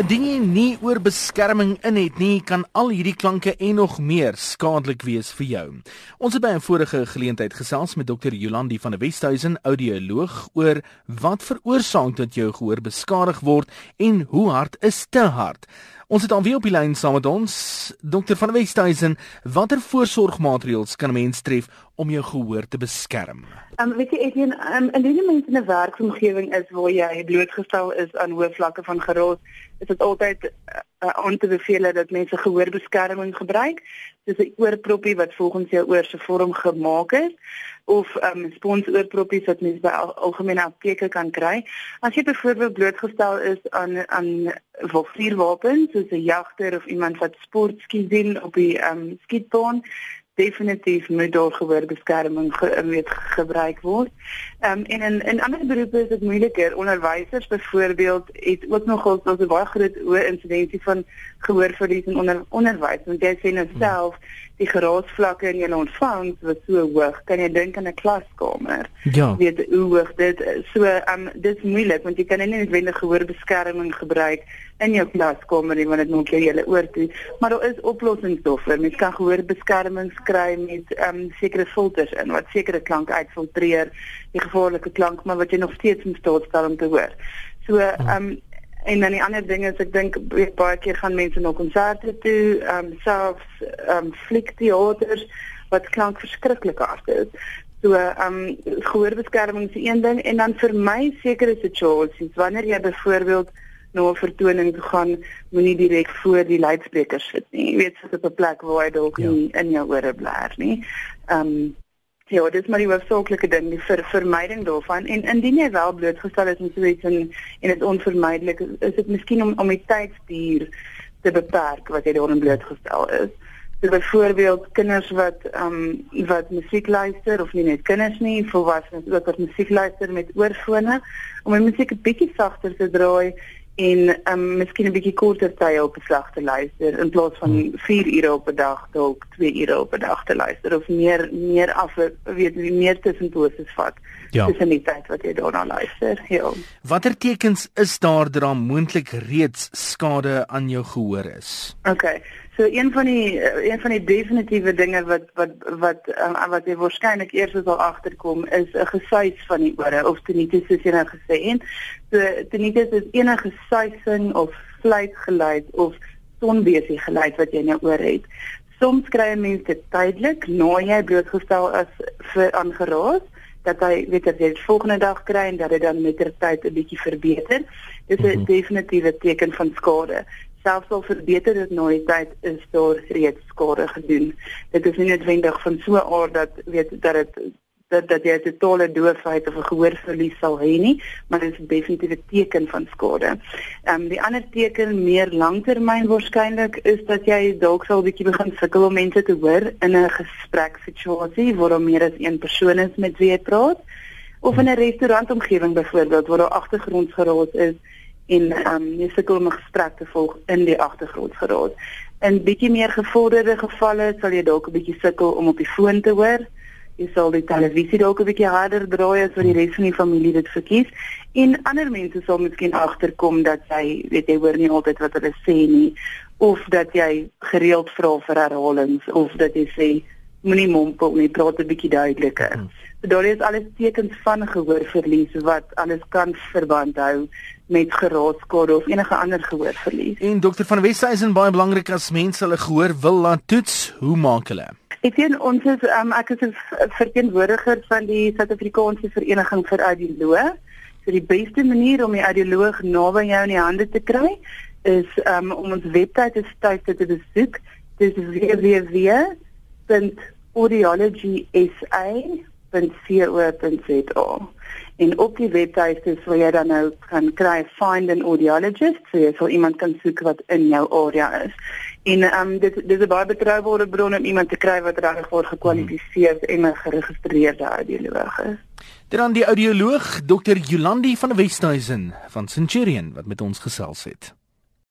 Indien jy nie oor beskerming in het nie, kan al hierdie klanke en nog meer skadelik wees vir jou. Ons het by 'n vorige geleentheid gesels met dokter Jolandi van der Westhuizen, audioloog, oor wat veroorsaak dat jou gehoor beskadig word en hoe hard is te hard. Ons het dan weer op die lyn saam met ons dokter van Westhuizen. Watter voorsorgmaatreëls kan 'n mens tref om jou gehoor te beskerm? Ehm um, weet jy ek in um, indien jy mens in 'n werkomgewing is waar jy blootgestel is aan hoë vlakke van geraas, is dit altyd uh, aan te beveel dat mense gehoorbeskerming gebruik. Dis 'n oorproppie wat volgens jou oor se vorm gemaak is of um sponsoorproppies wat mense by al, algemene apteke kan kry. As jy byvoorbeeld blootgestel is aan aan vuurwapens soos 'n jagter of iemand wat sportskiet doen op die um skietbaan, definitief moet daar gehoorbeskerming ge, weet gebruik word. Ehm um, en in in ander beroepe is dit moeiliker. Onderwysers byvoorbeeld het ook nogal so 'n baie groot hoë insidensie van gehoorverlies in onder, onderwys. Want jy sê nou hmm. Die geraasvlakke in jou ontvangs was so hoog. Kan jy dink aan 'n klaskamer? Ja. Weet hoe hoog dit. So ehm um, dis moeilik want jy kan nie noodwendig gehoorbeskerming gebruik in jou klaskamer nie want dit maak jou hele oor toe. Maar daar is oplossings daarvoor. Mens kan gehoorbeskerming kry met ehm um, sekere filters in wat sekere klanke uitfiltreer die gevaarlike klank maar wat jy nog steeds in staat stel om te hoor. So ehm um, en dan die ander ding is ek dink baie keer gaan mense na konserte toe, ehm um, selfs ehm um, fliekteaters wat klank verskriklik hard is. So ehm um, gehoorbeskerming is een ding en dan vir my sekere situasies wanneer jy byvoorbeeld na 'n vertoning toe gaan, moenie direk voor die luidsprekers sit nie. Jy weet, sit op 'n plek waar hy dalk ja. nie in jou ore blaar nie. Ehm um, Ja, dit is maar die hoofsaaklike ding, die ver, vermyding daarvan. En indien jy wel blootgestel is aan so iets en en dit onvermydelik is, is dit miskien om om die tydsduur te beperk wat jy daarin blootgestel is. So byvoorbeeld kinders wat ehm um, wat musiek luister of nie net kinders nie, volwassenes ook wat musiek luister met oorfone om die musiek 'n bietjie sagter te draai en um miskien 'n bietjie korter tye op 'n slag te luister in plaas van 4 hmm. ure op 'n dag dalk 2 ure op 'n dag te luister of meer meer af weet wie meer tussentoses vat ja. tussen die tyd wat jy daarna luister. Ja. Watter tekens is daar dat daar moontlik reeds skade aan jou gehoor is? Okay. So een van die een van die definitiewe dinge wat wat wat um, wat jy waarskynlik eers sal agterkom is 'n gesuis van die ore of tinnitus soos jy nou gesê het. So tinnitus is enige suising of fluitgeluid of sonbesie geluid wat jy in jou oor het. Soms kry mense tydelik na jy blootgestel is vir aangeraas dat hy weet dat jy die volgende dag kry en dat dit dan met ter tyd 'n bietjie verbeter. Dis 'n mm -hmm. definitiewe teken van skade selfs al verbeter dit nou die tyd is daar reeds skade gedoen. Dit is nie noodwendig van so 'n aard dat weet dat dit dat dat jy 'n totale doofheid of 'n gehoorverlies sal hê nie, maar dit is definitief 'n teken van skade. Ehm um, die ander teken meer langtermyn waarskynlik is dat jy dalk sal bietjie begin sukkel om mense te hoor in 'n gespreksituasie waar daar meer as een persoon is met wie jy praat of in 'n restaurantomgewing byvoorbeeld waar daar agtergrondgeraas is en ehm um, jy sukkel om 'n gesprek te volg in die agtergrond geraak. In bietjie meer gevorderde gevalle sal jy dalk 'n bietjie sukkel om op die foon te hoor. Jy sal die televisie dalk 'n bietjie harder draai as wat die res van die familie dit verkies. En ander mense sal miskien agterkom dat jy weet jy hoor nie altyd wat hulle sê nie of dat jy gereeld vra vir herhalings of dat jy sê moenie mompel nie, praat 'n bietjie duideliker. Hmm. So daar is alles tekens van gehoorverlies wat alles kan verband hou met geraaskade of enige ander gehoorverlies. En dokter van Westhuizen is baie belangrik as mense hulle gehoor wil laat toets, hoe maak hulle? Ek sien ons is um, ek is 'n verteenwoordiger van die Suid-Afrikaanse Vereniging vir Audioloë. So die beste manier om die audioloog naby jou in die hande te kry is um, om ons webwerf te te besoek. Dit is www www.audiologysa.co.za. En op die webwerf is waar jy dan nou kan kry find an audiologist, so jy sal iemand kan soek wat in jou area is. En ehm um, dit dis 'n baie betroubare bron om iemand te kry wat regtig voor gekwalifiseer en geregistreerde audioloog is. Dan die audioloog Dr. Jolandi van Westhuizen van Centurion wat met ons gesels het.